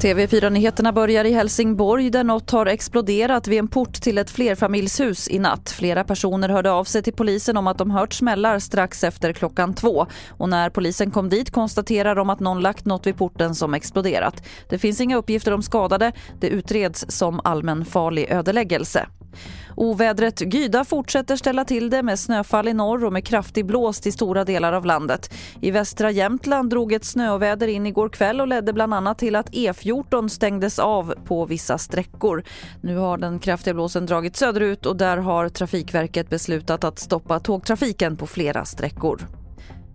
TV4-nyheterna börjar i Helsingborg där något har exploderat vid en port till ett flerfamiljshus i natt. Flera personer hörde av sig till polisen om att de hört smällar strax efter klockan två. Och när polisen kom dit konstaterar de att någon lagt något vid porten som exploderat. Det finns inga uppgifter om skadade. Det utreds som allmänfarlig ödeläggelse. Ovädret Gyda fortsätter ställa till det med snöfall i norr och med kraftig blåst i stora delar av landet. I västra Jämtland drog ett snöväder in igår kväll och ledde bland annat till att E14 stängdes av på vissa sträckor. Nu har den kraftiga blåsen dragit söderut och där har Trafikverket beslutat att stoppa tågtrafiken på flera sträckor.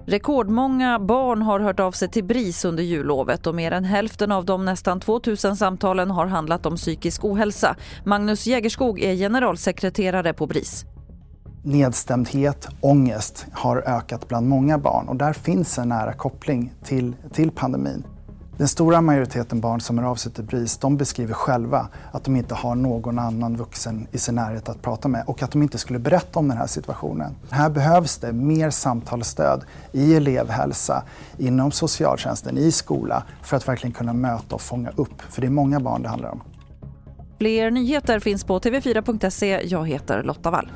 Rekordmånga barn har hört av sig till BRIS under jullovet och mer än hälften av de nästan 2000 samtalen har handlat om psykisk ohälsa. Magnus Jägerskog är generalsekreterare på BRIS. Nedstämdhet, ångest har ökat bland många barn och där finns en nära koppling till, till pandemin. Den stora majoriteten barn som är av sig till BRIS de beskriver själva att de inte har någon annan vuxen i sin närhet att prata med och att de inte skulle berätta om den här situationen. Här behövs det mer samtalsstöd i elevhälsa, inom socialtjänsten, i skola för att verkligen kunna möta och fånga upp. För det är många barn det handlar om. Fler nyheter finns på tv4.se. Jag heter Lotta Wall.